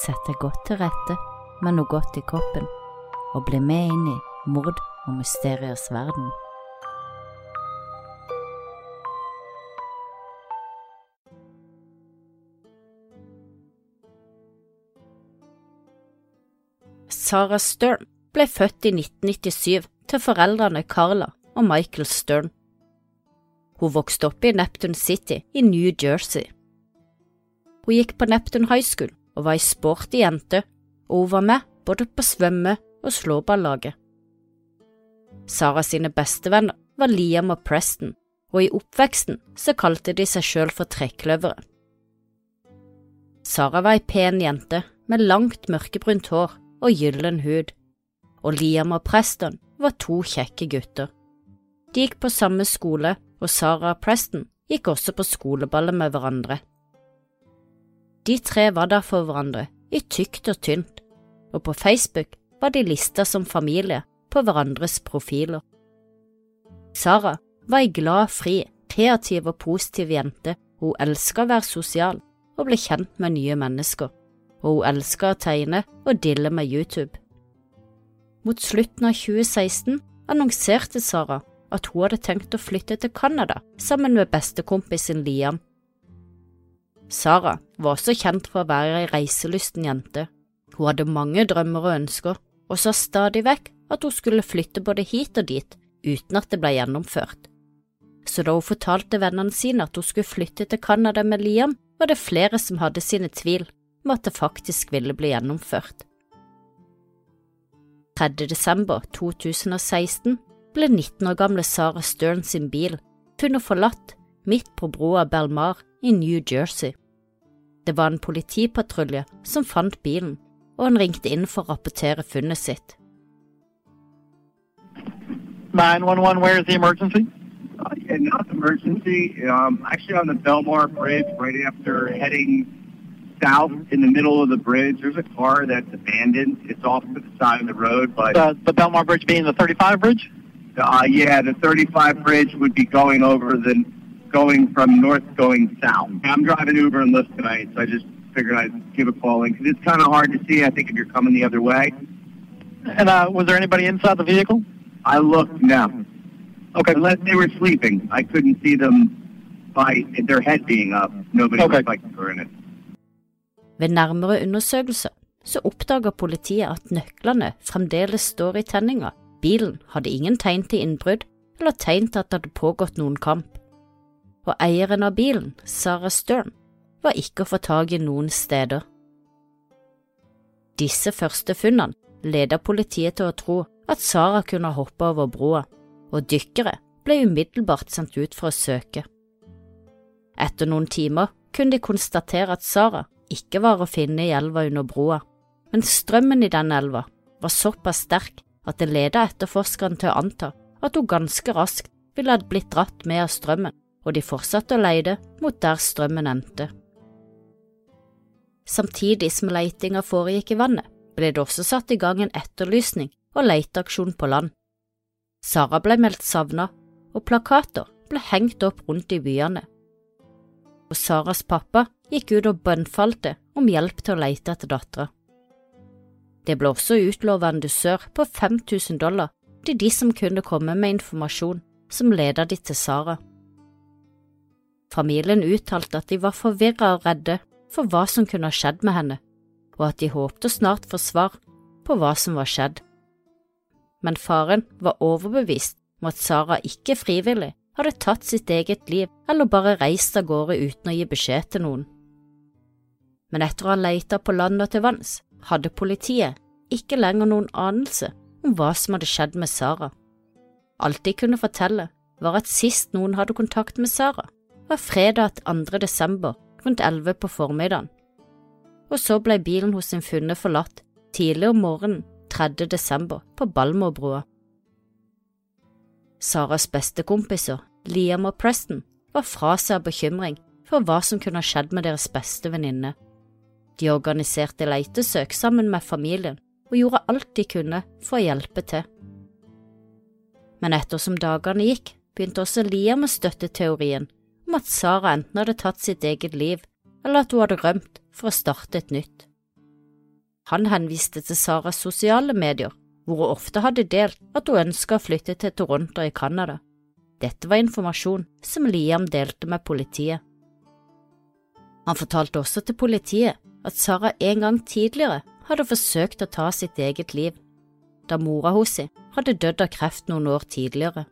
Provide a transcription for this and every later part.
Sett deg godt til rette med noe godt i kroppen, og bli med inn i mord og mysteriers verden. Sarah Stern ble født i 1997 til foreldrene Carla og Michael Stern. Hun vokste opp i Neptune City i New Jersey. Hun gikk på Neptune High School og var ei sporty jente, og hun var med både på svømme- og slåballaget. Sara sine bestevenner var Liam og Preston, og i oppveksten så kalte de seg selv for trekløvere. Sara var ei pen jente med langt mørkebrunt hår og gyllen hud, og Liam og Preston var to kjekke gutter. De gikk på samme skole, og Sara og Preston gikk også på skoleballet med hverandre. De tre var der for hverandre, i tykt og tynt, og på Facebook var de lista som familie på hverandres profiler. Sara var ei glad, fri, kreativ og positiv jente, hun elska å være sosial og bli kjent med nye mennesker, og hun elska å tegne og dille med YouTube. Mot slutten av 2016 annonserte Sara at hun hadde tenkt å flytte til Canada sammen med bestekompisen Liam. Sara var også kjent for å være ei reiselysten jente. Hun hadde mange drømmer og ønsker, og sa stadig vekk at hun skulle flytte både hit og dit uten at det ble gjennomført. Så da hun fortalte vennene sine at hun skulle flytte til Canada med Liam, var det flere som hadde sine tvil om at det faktisk ville bli gjennomført. 3. desember 2016 ble 19 år gamle Sara Stern sin bil funnet forlatt midt på broa Belmar i New Jersey. Det var en politipatrulje som fant bilen, og han ringte inn for å rapportere funnet sitt. 911, where is the emergency? Uh, yeah, not emergency. Um, actually, on the Belmar Bridge, right after heading south in the middle of the bridge, there's a car that's abandoned. It's off to the side of the road, but The, the Belmar Bridge being the 35 bridge? uh, yeah, the 35 bridge would be going over the going from north going south. I'm driving Uber and Lyft tonight, so I just figured I'd give a call in because it's kind of hard to see. I think if you're coming the other way, And uh, was there anybody inside the vehicle? I looked no. Okay. Unless they were sleeping, I couldn't see them by their head being up. Nobody Okay. looked like they were in it. Ved nærmere undersøkelse så oppdaga politiet at nøklene fremdeles står i tenninga. Bilen hadde ingen tegn til innbrudd eller tegn til at det hadde pågått noen kamp. Og eieren av bilen, Sarah Stern, var ikke å få tak i noen steder. Disse første funnene ledet politiet til å tro at Sarah kunne hoppe over broa, og dykkere ble umiddelbart sendt ut for å søke. Etter noen timer kunne de konstatere at Sarah ikke var å finne i elva under broa, men strømmen i denne elva var såpass sterk at det ledet etterforskeren til å anta at hun ganske raskt ville ha blitt dratt med av strømmen, og de fortsatte å leide mot der strømmen endte. Samtidig som leitinga foregikk i vannet, ble det også satt i gang en etterlysning og leiteaksjon på land. Sara ble meldt savna, og plakater ble hengt opp rundt i byene. Og Saras pappa gikk ut og bønnfalte om hjelp til å leite etter dattera. Det ble også utlova en dusør på 5000 dollar til de som kunne komme med informasjon som leda de til Sara. Familien uttalte at de var forvirra og redde for hva som kunne ha skjedd med henne, og at de håpte snart få svar på hva som var skjedd. Men faren var overbevist om at Sara ikke frivillig hadde tatt sitt eget liv eller bare reist av gårde uten å gi beskjed til noen. Men etter å ha leita på land og til vanns, hadde politiet ikke lenger noen anelse om hva som hadde skjedd med Sara. Alt de kunne fortelle, var at sist noen hadde kontakt med Sara, var fredag 2. desember rundt 11 på formiddagen, og så ble bilen hos sin funnet forlatt tidlig om morgenen 3. desember på Balmorbrua. Saras bestekompiser, Liam og Preston, var fra seg av bekymring for hva som kunne ha skjedd med deres beste venninne. De organiserte leitesøk sammen med familien og gjorde alt de kunne for å hjelpe til. Men ettersom dagene gikk, begynte også Liam å støtte teorien om at Sara enten hadde tatt sitt eget liv, eller at hun hadde rømt for å starte et nytt. Han henviste til Saras sosiale medier, hvor hun ofte hadde delt at hun ønska å flytte til Toronto i Canada. Dette var informasjon som Liam delte med politiet. Han fortalte også til politiet at Sara en gang tidligere hadde forsøkt å ta sitt eget liv, da mora hennes hadde dødd av kreft noen år tidligere.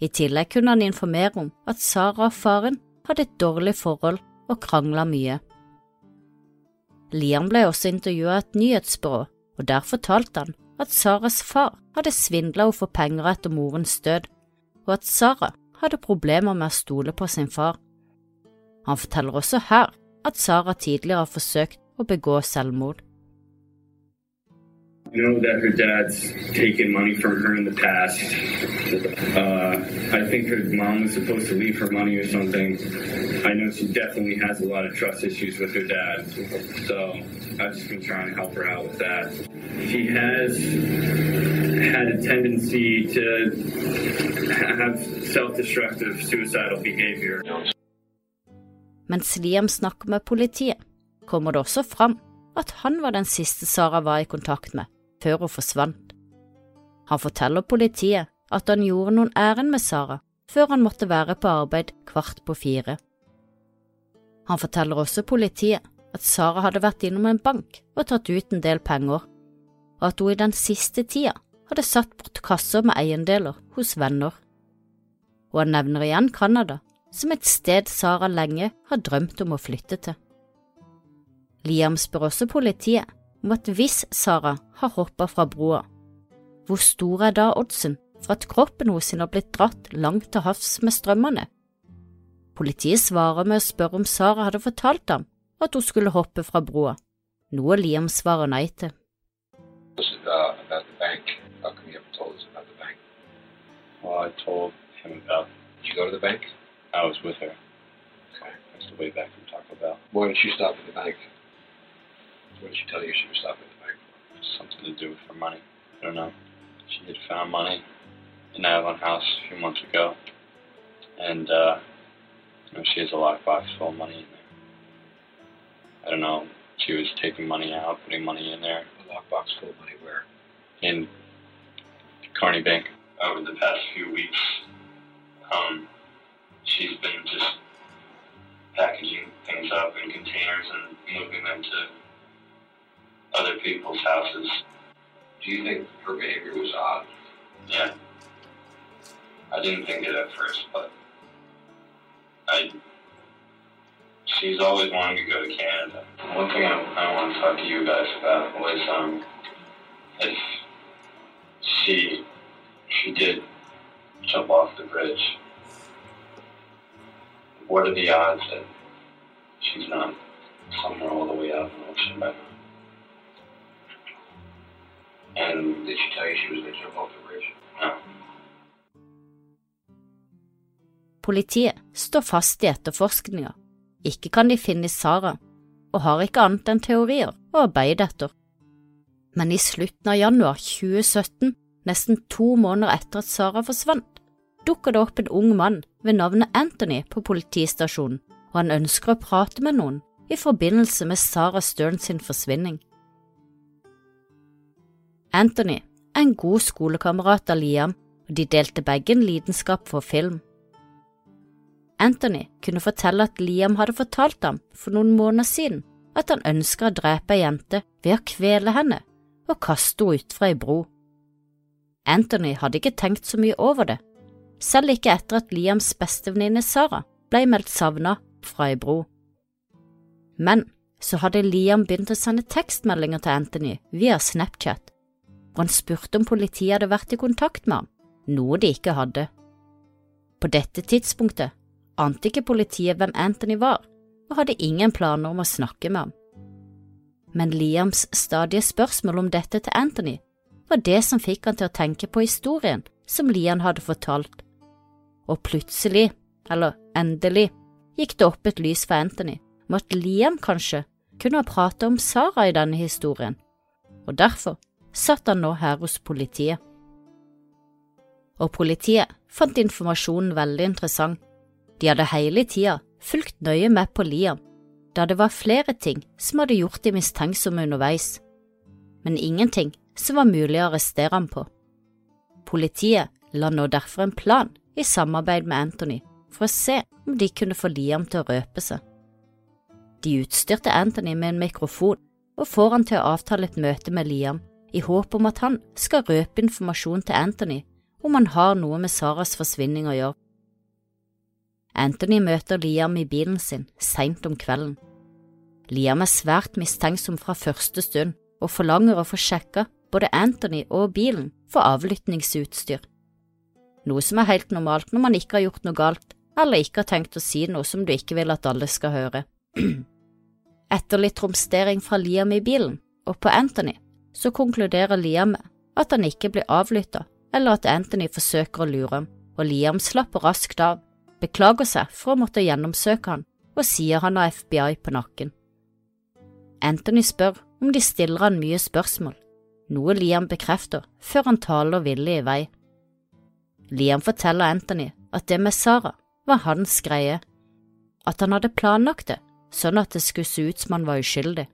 I tillegg kunne han informere om at Sara og faren hadde et dårlig forhold og krangla mye. Liam ble også intervjua av et nyhetsbyrå, og der fortalte han at Saras far hadde svindla henne for penger etter morens død, og at Sara hadde problemer med å stole på sin far. Han forteller også her at Sara tidligere har forsøkt å begå selvmord. I know that her dad's taken money from her in the past. Uh, I think her mom was supposed to leave her money or something. I know she definitely has a lot of trust issues with her dad. So I've just been trying to help her out with that. She has had a tendency to have self destructive suicidal behavior. Mens Liam snakker med politiet, kommer det også fram at han var den siste Sara var i kontakt med før hun forsvant. Han forteller politiet at han gjorde noen ærend med Sara før han måtte være på arbeid kvart på fire. Han forteller også politiet at Sara hadde vært innom en bank og tatt ut en del penger, og at hun i den siste tida hadde satt bort kasser med eiendeler hos venner. Og han nevner igjen Canada som et sted Sara lenge har drømt om å flytte til. Liam spør også politiet om at hvis Sara har hoppa fra broa, hvor stor er da oddsen for at kroppen hennes har blitt dratt langt til havs med strømmene? Politiet svarer med å spørre om Sara hadde fortalt ham at hun skulle hoppe fra broa, noe Liam svarer nei til. I was with her. Okay. That's the way back from Taco Bell. Why didn't you stop at the bank? What did she tell you she was stopping the bank for? Something to do with her money. I don't know. She had found money in Avalon House a few months ago. And, uh, you know, she has a lockbox full of money in there. I don't know. She was taking money out, putting money in there. A lockbox full of money where? in Carney Bank over the past few weeks. Um, she's been just packaging things up in containers and moving them to other people's houses. Do you think her behavior was odd? Yeah. I didn't think it at first, but I. She's always wanted to go to Canada. One thing I, I want to talk to you guys about was um, if she she did jump off the bridge. What are the odds that she's not somewhere all the way out in the ocean by now? And Did she tell you she was going to jump off the bridge? no. Politiet står fast i etterforskninga. Ikke kan de finne Sara, og har ikke annet enn teorier å arbeide etter. Men i slutten av januar 2017, nesten to måneder etter at Sara forsvant, dukker det opp en ung mann ved navnet Anthony på politistasjonen, og han ønsker å prate med noen i forbindelse med Sara Stern sin forsvinning. Anthony er en god skolekamerat av Liam, og de delte begge en lidenskap for film. Anthony kunne fortelle at Liam hadde fortalt ham for noen måneder siden at han ønsker å drepe ei jente ved å kvele henne og kaste henne utfra ei bro. Anthony hadde ikke tenkt så mye over det, selv ikke etter at Liams bestevenninne Sara ble meldt savna fra ei bro. Men så hadde Liam begynt å sende tekstmeldinger til Anthony via Snapchat, og han spurte om politiet hadde vært i kontakt med ham, noe de ikke hadde. På dette tidspunktet ante ikke politiet hvem Anthony var, og hadde ingen planer om å snakke med ham. Men Liams stadige spørsmål om dette til Anthony var det som fikk han til å tenke på historien som Liam hadde fortalt, og plutselig, eller endelig, gikk det opp et lys for Anthony om at Liam kanskje kunne ha pratet om Sara i denne historien, og derfor satt han nå her hos politiet. Og politiet fant informasjonen veldig interessant. De hadde hele tida fulgt nøye med på Liam, da det var flere ting som hadde gjort de mistenksomme underveis, men ingenting som var mulig å arrestere ham på. Politiet la nå derfor en plan i samarbeid med Anthony for å se om de kunne få Liam til å røpe seg. De utstyrte Anthony med en mikrofon og får han til å avtale et møte med Liam i håp om at han skal røpe informasjon til Anthony om han har noe med Saras forsvinning å gjøre. Anthony møter Liam i bilen sin seint om kvelden. Liam er svært mistenksom fra første stund og forlanger å få sjekka både Anthony og bilen for avlyttingsutstyr, noe som er helt normalt når man ikke har gjort noe galt eller ikke har tenkt å si noe som du ikke vil at alle skal høre. Etter litt romstering fra Liam i bilen og på Anthony, så konkluderer Liam med at han ikke blir avlytta eller at Anthony forsøker å lure ham, og Liam slapper raskt av, beklager seg for å måtte gjennomsøke han og sier han har FBI på nakken. Anthony spør om de stiller han mye spørsmål, noe Liam bekrefter før han taler villig i vei. Liam forteller Anthony at det med Sara var hans greie, at han hadde planlagt det sånn at det skulle se ut som han var uskyldig.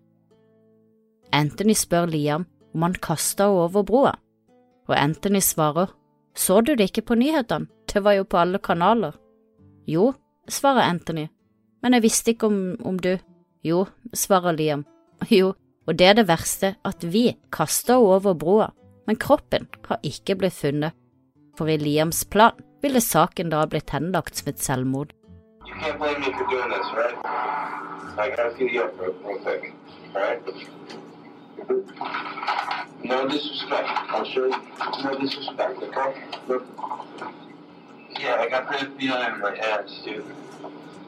Anthony spør Liam om han kasta henne over broa, og Anthony svarer så du det ikke på nyhetene, det var jo på alle kanaler. Jo, svarer Anthony, men jeg visste ikke om, om du… Jo, svarer Liam, jo, og det er det verste, at vi kasta henne over broa, men kroppen har ikke blitt funnet, for i Liams plan ville saken da blitt henlagt som et selvmord. You can't blame me for doing this, right? I gotta see the up real, real quick, alright? No disrespect, I'll show you. No disrespect, okay? Look. Yeah, I got the FBI in my ass, dude.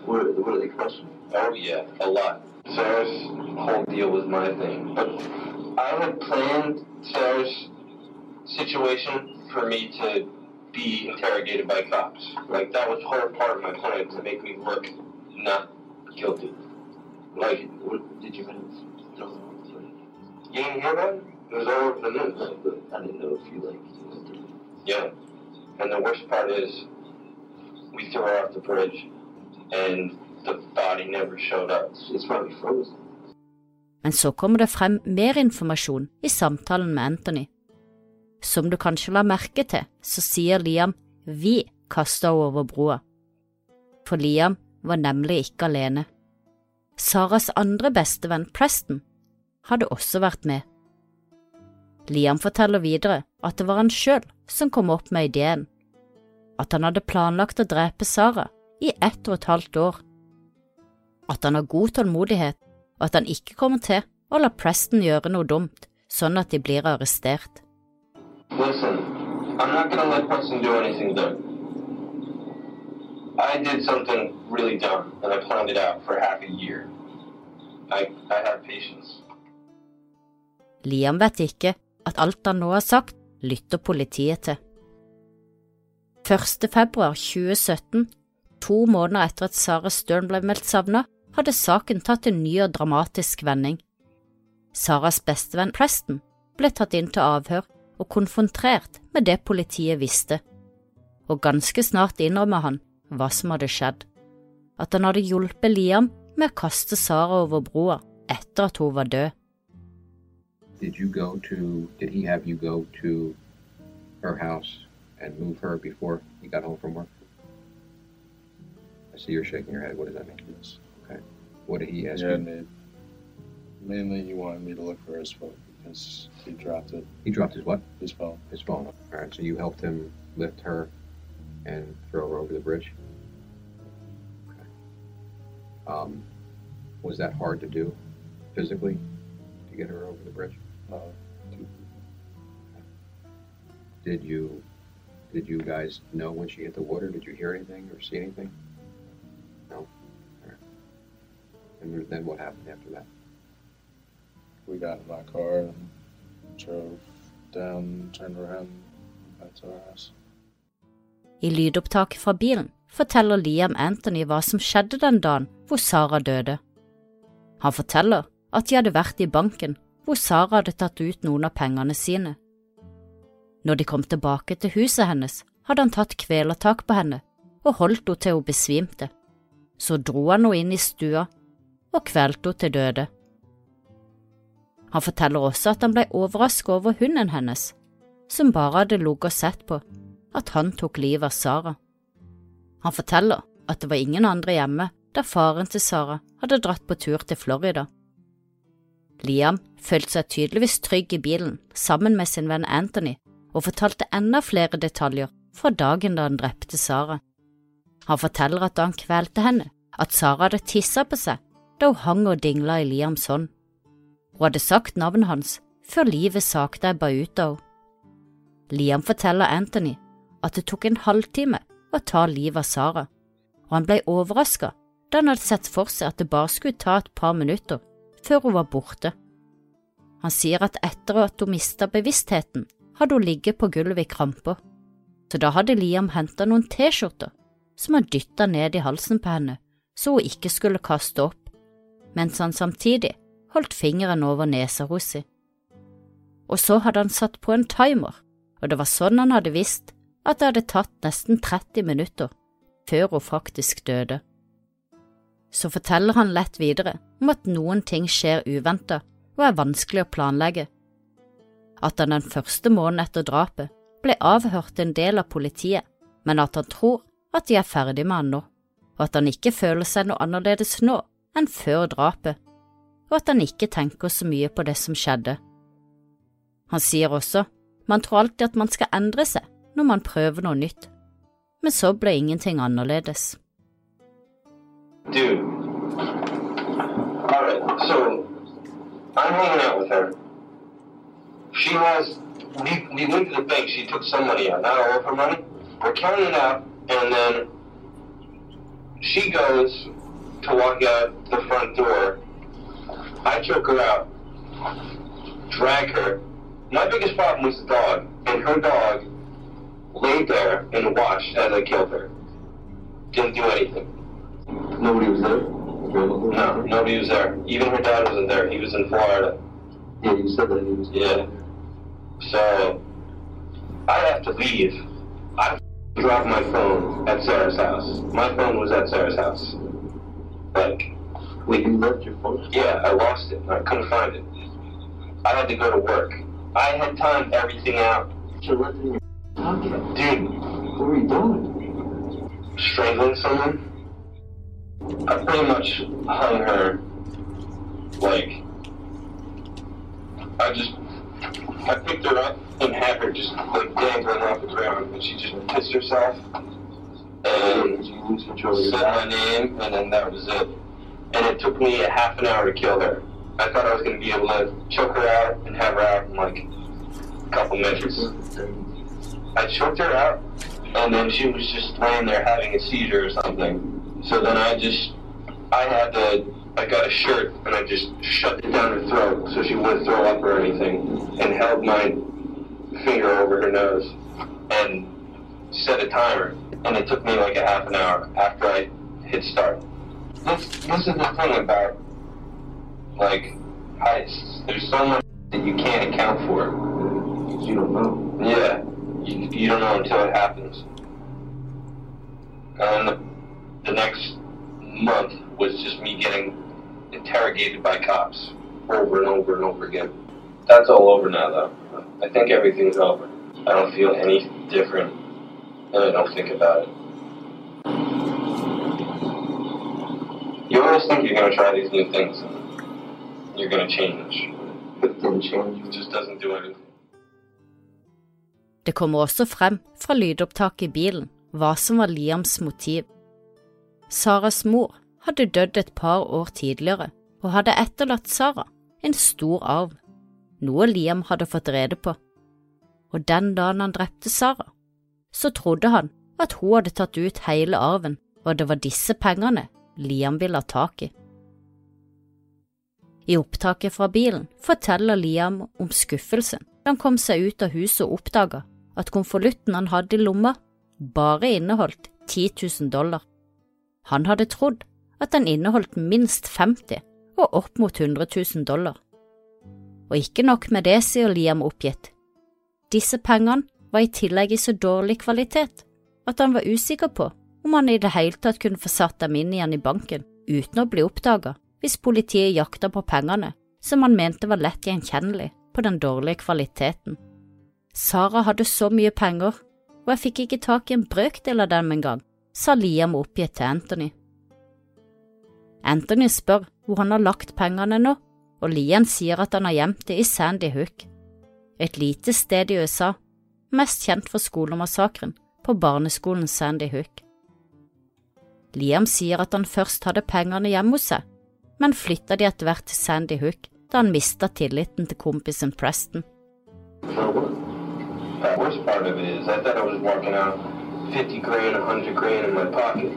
What, what are they questioning? Oh, yeah, a lot. Sarah's whole deal was my thing. But I had planned Sarah's situation for me to be interrogated by cops. Like, that was whole part of my plan to make me look not guilty. Like, what did you know? You hear that? It was all over the news. I didn't know if you, like, Yeah. And the worst part is, we threw her off the bridge, and the body never showed up. It's probably frozen. Men så kommer det frem mer informasjon i samtalen med Anthony. Som du kanskje la merke til, så sier Liam vi kasta henne over broa. For Liam var nemlig ikke alene. Saras andre bestevenn, Preston, hadde også vært med. Liam forteller videre at det var han sjøl som kom opp med ideen, at han hadde planlagt å drepe Sara i ett og et halvt år, at han har god tålmodighet, og at han ikke kommer til å la Preston gjøre noe dumt, sånn at de blir arrestert. Listen, I'm not gonna let Preston do anything dumb. I did something really dumb, and I planned it for half a year. I, I have patience. Liam vet ikke at alt han nå har sagt, lytter politiet til. 1. februar 2017, to måneder etter at Sara Stern ble meldt savnet, hadde saken tatt en ny og dramatisk vending. Saras bestevenn Preston ble tatt inn til avhør og konfrontert med det politiet visste, og ganske snart innrømmer han hva som hadde skjedd, at han hadde hjulpet Liam med å kaste Sara over broa etter at hun var død. Did you go to, did he have you go to her house and move her before you got home from work? I see you're shaking your head. What does that mean? Yes. Okay. What did he ask Yeah, you? man. Mainly, he wanted me to look for his phone because he dropped it. He dropped his what? His phone. His phone. All right, so you helped him lift her and throw her over the bridge? Okay. Um, was that hard to do physically to get her over the bridge? Uh, two- Did you did you guys know when she hit the water? Did you hear anything or see anything? No. All right. And then- then what happened after that? we got in my car and drove down, turned around, back to our house. I lydopptaket fra bilen forteller Liam Anthony hva som skjedde den dagen hvor Sara døde. Han forteller at de hadde vært i banken hvor Sara hadde tatt ut noen av pengene sine. Når de kom tilbake til huset hennes, hadde han tatt kvelertak på henne og holdt henne til hun besvimte. Så dro han henne inn i stua, og kvelte henne til døde. Han forteller også at han ble overrasket over hunden hennes, som bare hadde ligget og sett på at han tok livet av Sara. Han forteller at det var ingen andre hjemme da faren til Sara hadde dratt på tur til Florida. Liam følte seg tydeligvis trygg i bilen sammen med sin venn Anthony og fortalte enda flere detaljer fra dagen da han drepte Sara. Han forteller at da han kvelte henne, at Sara hadde tissa på seg da hun hang og dingla i Liams hånd. Hun hadde sagt navnet hans før livet sakte ebba ut av henne. Liam forteller Anthony at det tok en halvtime å ta livet av Sara, og han ble overrasket da han hadde sett for seg at det bare skulle ta et par minutter før hun var borte. Han sier at etter at hun mistet bevisstheten, hadde hun ligget på gulvet i kramper, så da hadde Liam hentet noen T-skjorter som han dyttet ned i halsen på henne så hun ikke skulle kaste opp, mens han samtidig holdt fingeren over nesa hennes. Og så hadde han satt på en timer, og det var sånn han hadde visst at det hadde tatt nesten 30 minutter før hun faktisk døde. Så forteller han lett videre om at noen ting skjer uventet og er vanskelig å planlegge. At han den første måneden etter drapet ble avhørt en del av politiet, men at han tror at de er ferdig med han nå, og at han ikke føler seg noe annerledes nå enn før drapet, og at han ikke tenker så mye på det som skjedde. Han sier også man tror alltid at man skal endre seg når man prøver noe nytt, men så ble ingenting annerledes. Dude. Alright, so I'm hanging out with her. She has we we went to the bank, she took some money out, not all of her money. We're counting it out and then she goes to walk out the front door. I choke her out, drag her. My biggest problem was the dog, and her dog laid there and watched as I killed her. Didn't do anything. Nobody was there? No, nobody was there. Even her dad wasn't there. He was in Florida. Yeah, you said that he was Yeah. So I have to leave. I dropped my phone at Sarah's house. My phone was at Sarah's house. Like, Wait, you left your phone? yeah, I lost it. I couldn't find it. I had to go to work. I had timed everything out. You left it in your pocket. Dude, What were you doing? strangling someone. I pretty much hung her, like, I just, I picked her up and had her just, like, dangling off the ground, and she just pissed herself. And Did you lose control said my name, and then that was it. And it took me a half an hour to kill her. I thought I was going to be able to choke her out and have her out in, like, a couple minutes. I choked her out, and then she was just laying there having a seizure or something. So then I just, I had to, I got a shirt and I just shoved it down her throat so she wouldn't throw up or anything, and held my finger over her nose and set a timer. And it took me like a half an hour after I hit start. This, this is the thing about like heists. There's so much that you can't account for. You don't know. Yeah, you, you don't know until it happens. And the, the next month was just me getting interrogated by cops over and over and over again. That's all over now, though. I think everything's over. I don't feel any different, and I don't think about it. You always think you're going to try these new things, and you're going to change. But it didn't change. It just doesn't do anything. Det kommer også frem fra lydopptaket i bilen hva som var Liams motiv. Saras mor hadde dødd et par år tidligere og hadde etterlatt Sara en stor arv, noe Liam hadde fått rede på. Og den dagen han drepte Sara, så trodde han at hun hadde tatt ut hele arven, og det var disse pengene Liam ville ha tak i. I opptaket fra bilen forteller Liam om skuffelsen da han kom seg ut av huset og oppdaga at konvolutten han hadde i lomma, bare inneholdt 10 000 dollar. Han hadde trodd at den inneholdt minst 50 og opp mot 100 000 dollar. Og ikke nok med det, sier Liam oppgitt. Disse pengene var i tillegg i så dårlig kvalitet at han var usikker på om han i det hele tatt kunne få satt dem inn igjen i banken uten å bli oppdaga hvis politiet jakta på pengene som han mente var lett gjenkjennelig på den dårlige kvaliteten. Sara hadde så mye penger, og jeg fikk ikke tak i en brøkdel av dem engang, sa Liam oppgitt til Anthony. Anthony spør hvor han har lagt pengene nå, og Liam sier at han har gjemt det i Sandy Hook, et lite sted i USA, mest kjent for skolemassakren på barneskolen Sandy Hook. Liam sier at han først hadde pengene hjemme hos seg, men flytta de etter hvert til Sandy Hook da han mista tilliten til kompisen Preston. For what? The worst part of it is, I thought I was walking out 50 grand, 100 grand in my pocket.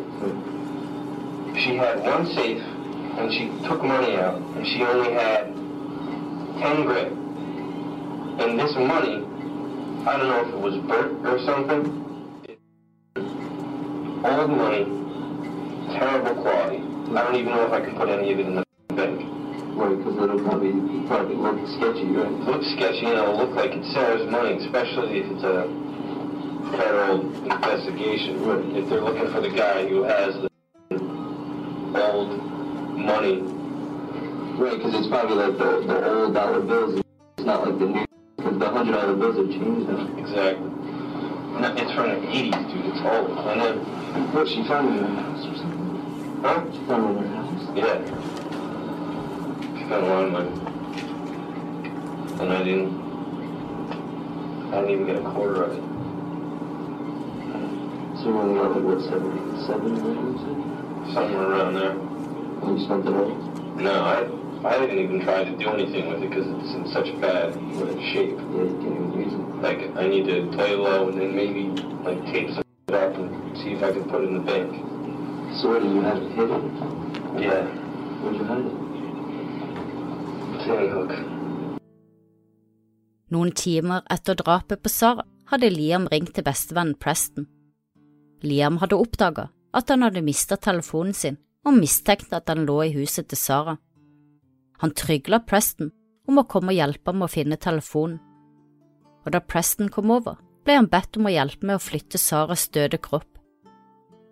She had one safe, and she took money out, and she only had 10 grand. And this money, I don't know if it was burnt or something. Old money, terrible quality. I don't even know if I can put any of it in the bank. Right, because it'll probably, probably look sketchy, right? It looks sketchy, and it'll look like it's Sarah's money, especially if it's a federal investigation. Right. If they're looking for the guy who has the old money. Right, because it's probably like the, the old dollar bills. It's not like the new, because the hundred dollar bills have changed now. Exactly. No, it's from the 80s, dude. It's old. And then, What, she found it in her house or something? huh? She found it in her house? Yeah. Spent a lot of money. And I didn't, I didn't even get a quarter of it. So you only got like, what, seven, seven grand or something? Somewhere around there. And you spent it all? No, I, I didn't even try to do anything with it because it's in such bad shape. Yeah, you can't even use it. Like, I need to play low and then maybe, like, tape some up and see if I can put it in the bank. So what, did you have it hidden? Yeah. Where'd you hide it? Sandy Hook. Noen timer etter drapet på Sara hadde Liam ringt til bestevennen Preston. Liam hadde oppdaga at han hadde mista telefonen sin og mistenkte at den lå i huset til Sara. Han trygla Preston om å komme og hjelpe ham å finne telefonen, og da Preston kom over, ble han bedt om å hjelpe med å flytte Saras døde kropp.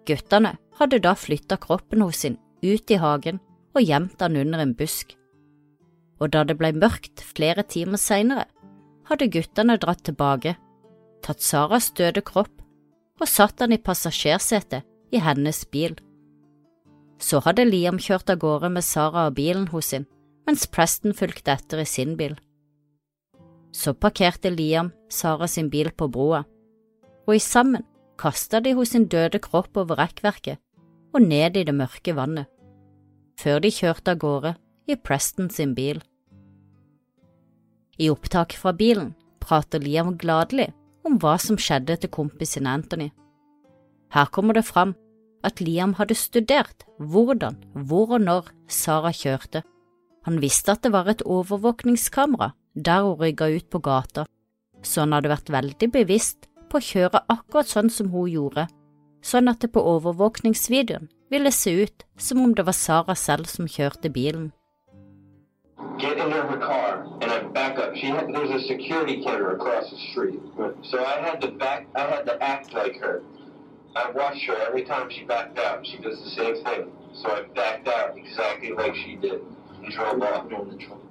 Guttene hadde da flytta kroppen hos sin ut i hagen og gjemt den under en busk. Og da det ble mørkt flere timer seinere, hadde guttene dratt tilbake, tatt Saras døde kropp og satt han i passasjersetet i hennes bil. Så hadde Liam kjørt av gårde med Sara og bilen hos sin, mens Preston fulgte etter i sin bil. Så parkerte Liam Sara sin bil på broa, og i sammen kasta de hos sin døde kropp over rekkverket og ned i det mørke vannet, før de kjørte av gårde i Preston sin bil. I opptak fra bilen prater Liam gladelig om hva som skjedde til kompisen Anthony. Her kommer det fram at Liam hadde studert hvordan, hvor og når Sara kjørte. Han visste at det var et overvåkningskamera der hun rygga ut på gata, så han hadde vært veldig bevisst på å kjøre akkurat sånn som hun gjorde, sånn at det på overvåkningsvideoen ville se ut som om det var Sara selv som kjørte bilen. Get into her car and I back up. She had, there's a security camera across the street. So I had to back, I had to act like her. I watched her every time she backed out. She does the same thing. So I backed out exactly like she did and drove off. Put it in the trunk.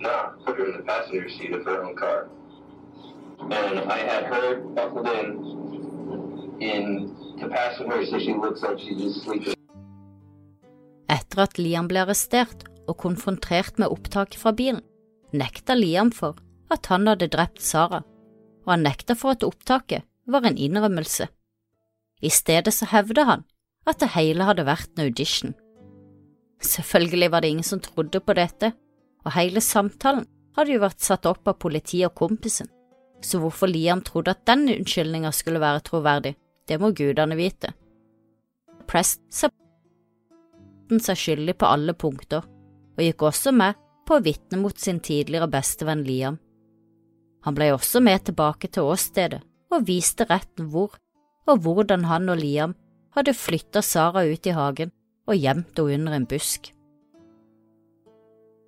Nah, put her in the passenger seat of her own car. And I had her buckled in in the passenger Right, so seat. she looks like she's just sleeping. Etter at Liam ble arrestert og konfrontert med opptaket fra bilen, nekta Liam for at han hadde drept Sara, og han nekta for at opptaket var en innrømmelse. I stedet så hevda han at det hele hadde vært en audition. Selvfølgelig var det ingen som trodde på dette, og hele samtalen hadde jo vært satt opp av politiet og kompisen, så hvorfor Liam trodde at den unnskyldninga skulle være troverdig, det må gudene vite. Prest sa seg skyldig på alle punkter, og gikk også med på å vitne mot sin tidligere bestevenn Liam. Han ble også med tilbake til åstedet og viste retten hvor og hvordan han og Liam hadde flytta Sara ut i hagen og gjemt henne under en busk.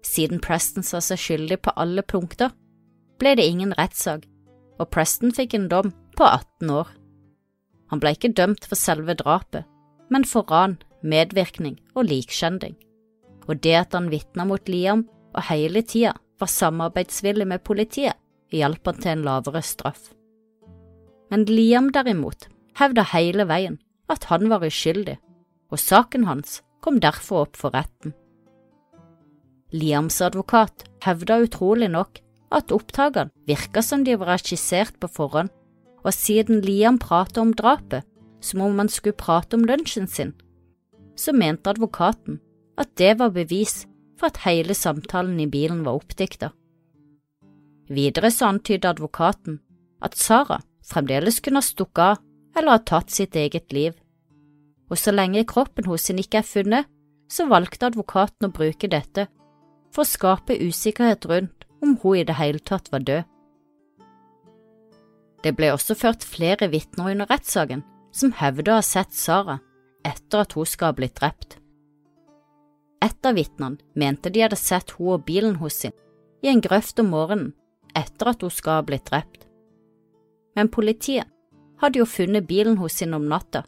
Siden Preston sa seg skyldig på alle punkter, ble det ingen rettssak, og Preston fikk en dom på 18 år. Han ble ikke dømt for selve drapet, men for ran, medvirkning og likskjending, og det at han vitna mot Liam og hele tida var samarbeidsvillig med politiet, hjalp han til en lavere straff. Men Liam derimot hevda hele veien at han var uskyldig, og saken hans kom derfor opp for retten. Liams advokat hevda utrolig nok at opptakene virka som de var skissert på forhånd, og siden Liam pratet om drapet som om han skulle prate om lunsjen sin, så mente advokaten at det var bevis for at hele samtalen i bilen var oppdikta. Videre så antydet advokaten at Sara fremdeles kunne ha stukket av eller ha tatt sitt eget liv, og så lenge kroppen hos henne ikke er funnet, så valgte advokaten å bruke dette for å skape usikkerhet rundt om hun i det hele tatt var død. Det ble også ført flere vitner under rettssaken som hevder å ha sett Sara etter at hun skal ha blitt drept. Et av vitnene mente de hadde sett hun og bilen hos sin i en grøft om morgenen etter at hun skal ha blitt drept. Men politiet hadde jo funnet bilen hos sin om natta,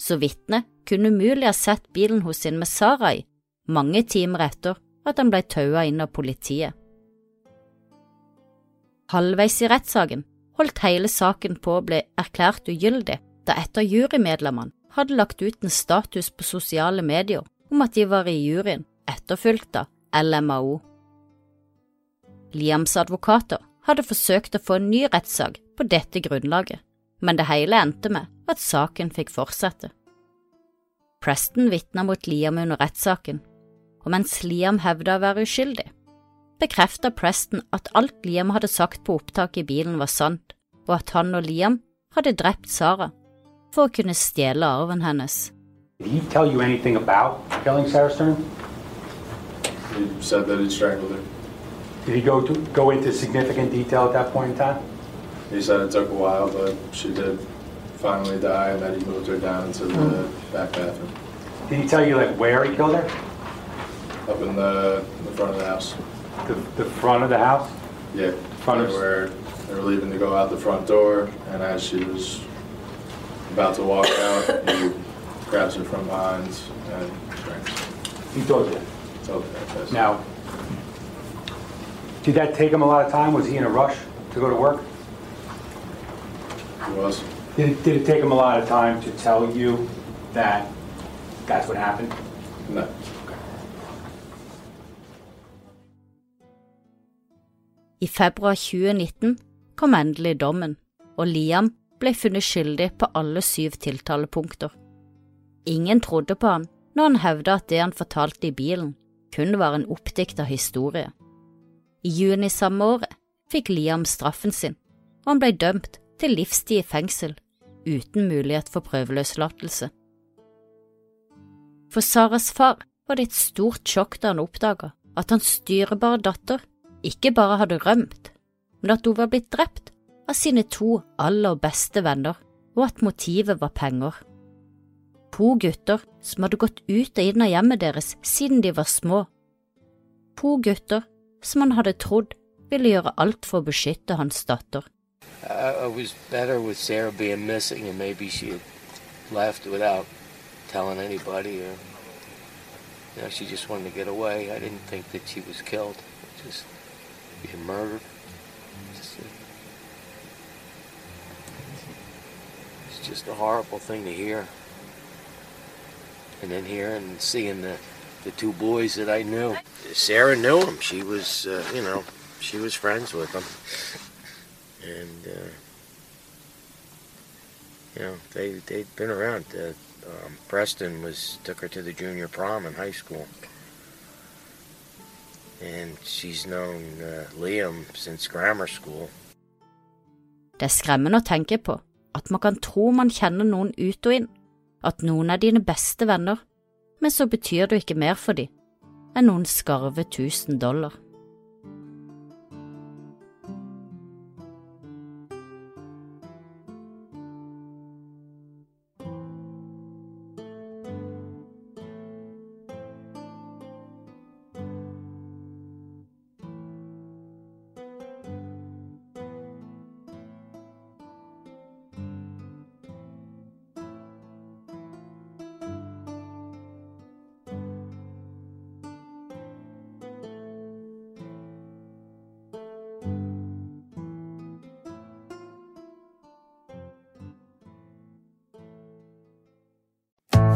så vitnet kunne umulig ha sett bilen hos sin med Sara i mange timer etter at han ble taua inn av politiet. Halvveis i rettssaken holdt hele saken på å bli erklært ugyldig da et av jurymedlemmene hadde lagt ut en status på sosiale medier om at de var i juryen, etterfulgt av LMAO. Liams advokater hadde forsøkt å få en ny rettssak på dette grunnlaget, men det hele endte med at saken fikk fortsette. Preston vitna mot Liam under rettssaken, og mens Liam hevda å være uskyldig, bekrefta Preston at alt Liam hadde sagt på opptaket i bilen var sant, og at han og Liam hadde drept Sara for å kunne stjele arven hennes. Did he tell you anything about killing Sarah Stern? He said that he strangled her. Did he go to go into significant detail at that point in time? He said it took a while, but she did finally die, and that he moved her down into the hmm. back bathroom, Did he tell you like where he killed her? up in the, in the front of the house. The, the front of the house? Yeah, The Front they of- were they were leaving to go out the front door, and as she was about to walk out, he grabs her from behind and strangles. He told you. that. So that's Now, did that take him a lot of time? Was he in a rush to go to work? he was. Did it, did it take him a lot of time to tell you that that's what happened? No. I februar 2019 kom endelig dommen, og Liam ble funnet skyldig på alle syv tiltalepunkter. Ingen trodde på han når han hevda at det han fortalte i bilen, kun var en oppdikta historie. I juni samme året fikk Liam straffen sin, og han ble dømt til livstid i fengsel uten mulighet for prøveløslatelse. For Saras far var det et stort sjokk da han oppdaga at hans styrebare datter ikke bare hadde rømt, men at hun var blitt drept av sine to aller beste venner, og at motivet var penger. To gutter som hadde gått ut og inn av hjemmet deres siden de var små. Po gutter som han hadde trodd ville gjøre alt for å beskytte hans datter. I, I was better with Sarah being missing, it's just a horrible thing to hear. And then hearing and seeing the the two boys that I knew. Sarah knew him. She was, uh, you know, she was friends with them and uh, you know they they'd been around. Uh, um, Preston was took her to the junior prom in high school, and she's known uh, Liam since grammar school. Det er skremmende å tenke på at man kan tro man kjenner noen ut og inn, at noen er dine beste venner, men så betyr du ikke mer for dem enn noen skarve tusen dollar.